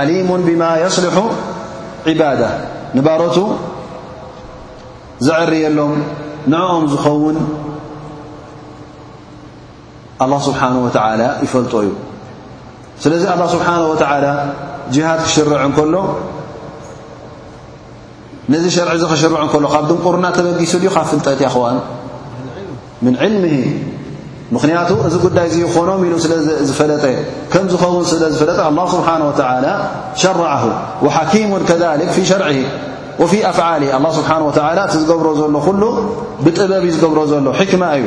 ዓሊሙን ብማ የስልሑ ዒባዳ ንባሮቱ ዘዕርየሎም ንዕኦም ዝኸውን ኣላ ስብሓን ወተዓላ ይፈልጦ እዩ ስለዚ ኣላ ስብሓን ወተዓላ ጅሃድ ክሽርዕ እንከሎ ነዚ ሸርዒ እዚ ክሽርዕ እንከሎ ካብ ድንቁርና ተበጊሱ ድዩ ካብ ፍልጠት ያኸዋን ምን ዕልሚ ምኽንያቱ እዚ ጉዳይ እዙ ይኾኖም ኢሉ ስለ ዝፈለጠ ከም ዝኸውን ስለ ዝፈለጠ ኣላ ስብሓን ወተዓላ ሸርዓሁ ወሓኪሙን ከሊክ ፊ ሸርዒ ወፊ ኣፍዓሊ ኣላ ስብሓን ወተዓላ እቲ ዝገብሮ ዘሎ ኹሉ ብጥበብ እዩ ዝገብሮ ዘሎ ሕክማ እዩ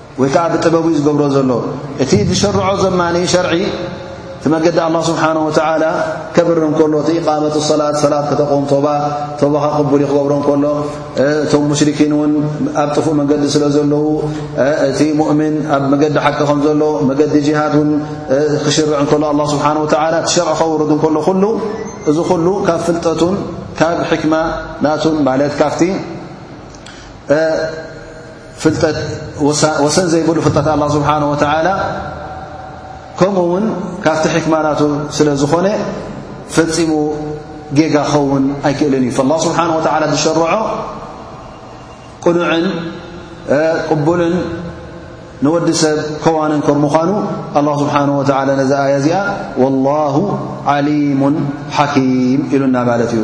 ወይ ከዓ ብጥበቡ እዩ ዝገብሮ ዘሎ እቲ ዝሸርዖ ዘማ ሸርዒ እቲ መገዲ ኣላ ስብሓን ወተዓላ ከብር እንከሎ እቲ ኢቃመት ሰላት ሰላት ከተቆም ቶባ ቶባኻ ቅቡል ክገብሮ እንከሎ እቶም ሙሽርኪን እውን ኣብ ጥፉእ መገዲ ስለ ዘለዉ እቲ ሙእምን ኣብ መገዲ ሓቂ ከም ዘሎ መገዲ ጅሃድ እውን ክሽርዕ እንከሎ ኣላ ስብሓን ወተዓላ እቲ ሸርዒ ከውርድ እንከሎ ኩሉ እዚ ኩሉ ካብ ፍልጠቱን ካብ ሕክማ ናቱን ማለት ካብቲ ፍልጠት ወሰን ዘይብሉ ፍልጠት ኣላ ስብሓን ወተዓላ ከምኡ እውን ካብቲ ሕክማናቱ ስለ ዝኾነ ፈፂሙ ጌጋ ክኸውን ኣይክእልን እዩ ላ ስብሓን ወተዓላ ዝሸርዖ ቅኑዕን ቅቡልን ንወዲ ሰብ ከዋንን ኮር ምዃኑ ኣላ ስብሓን ወተዓላ ነዚ ኣያ እዚኣ ወላሁ ዓሊሙን ሓኪም ኢሉና ማለት እዩ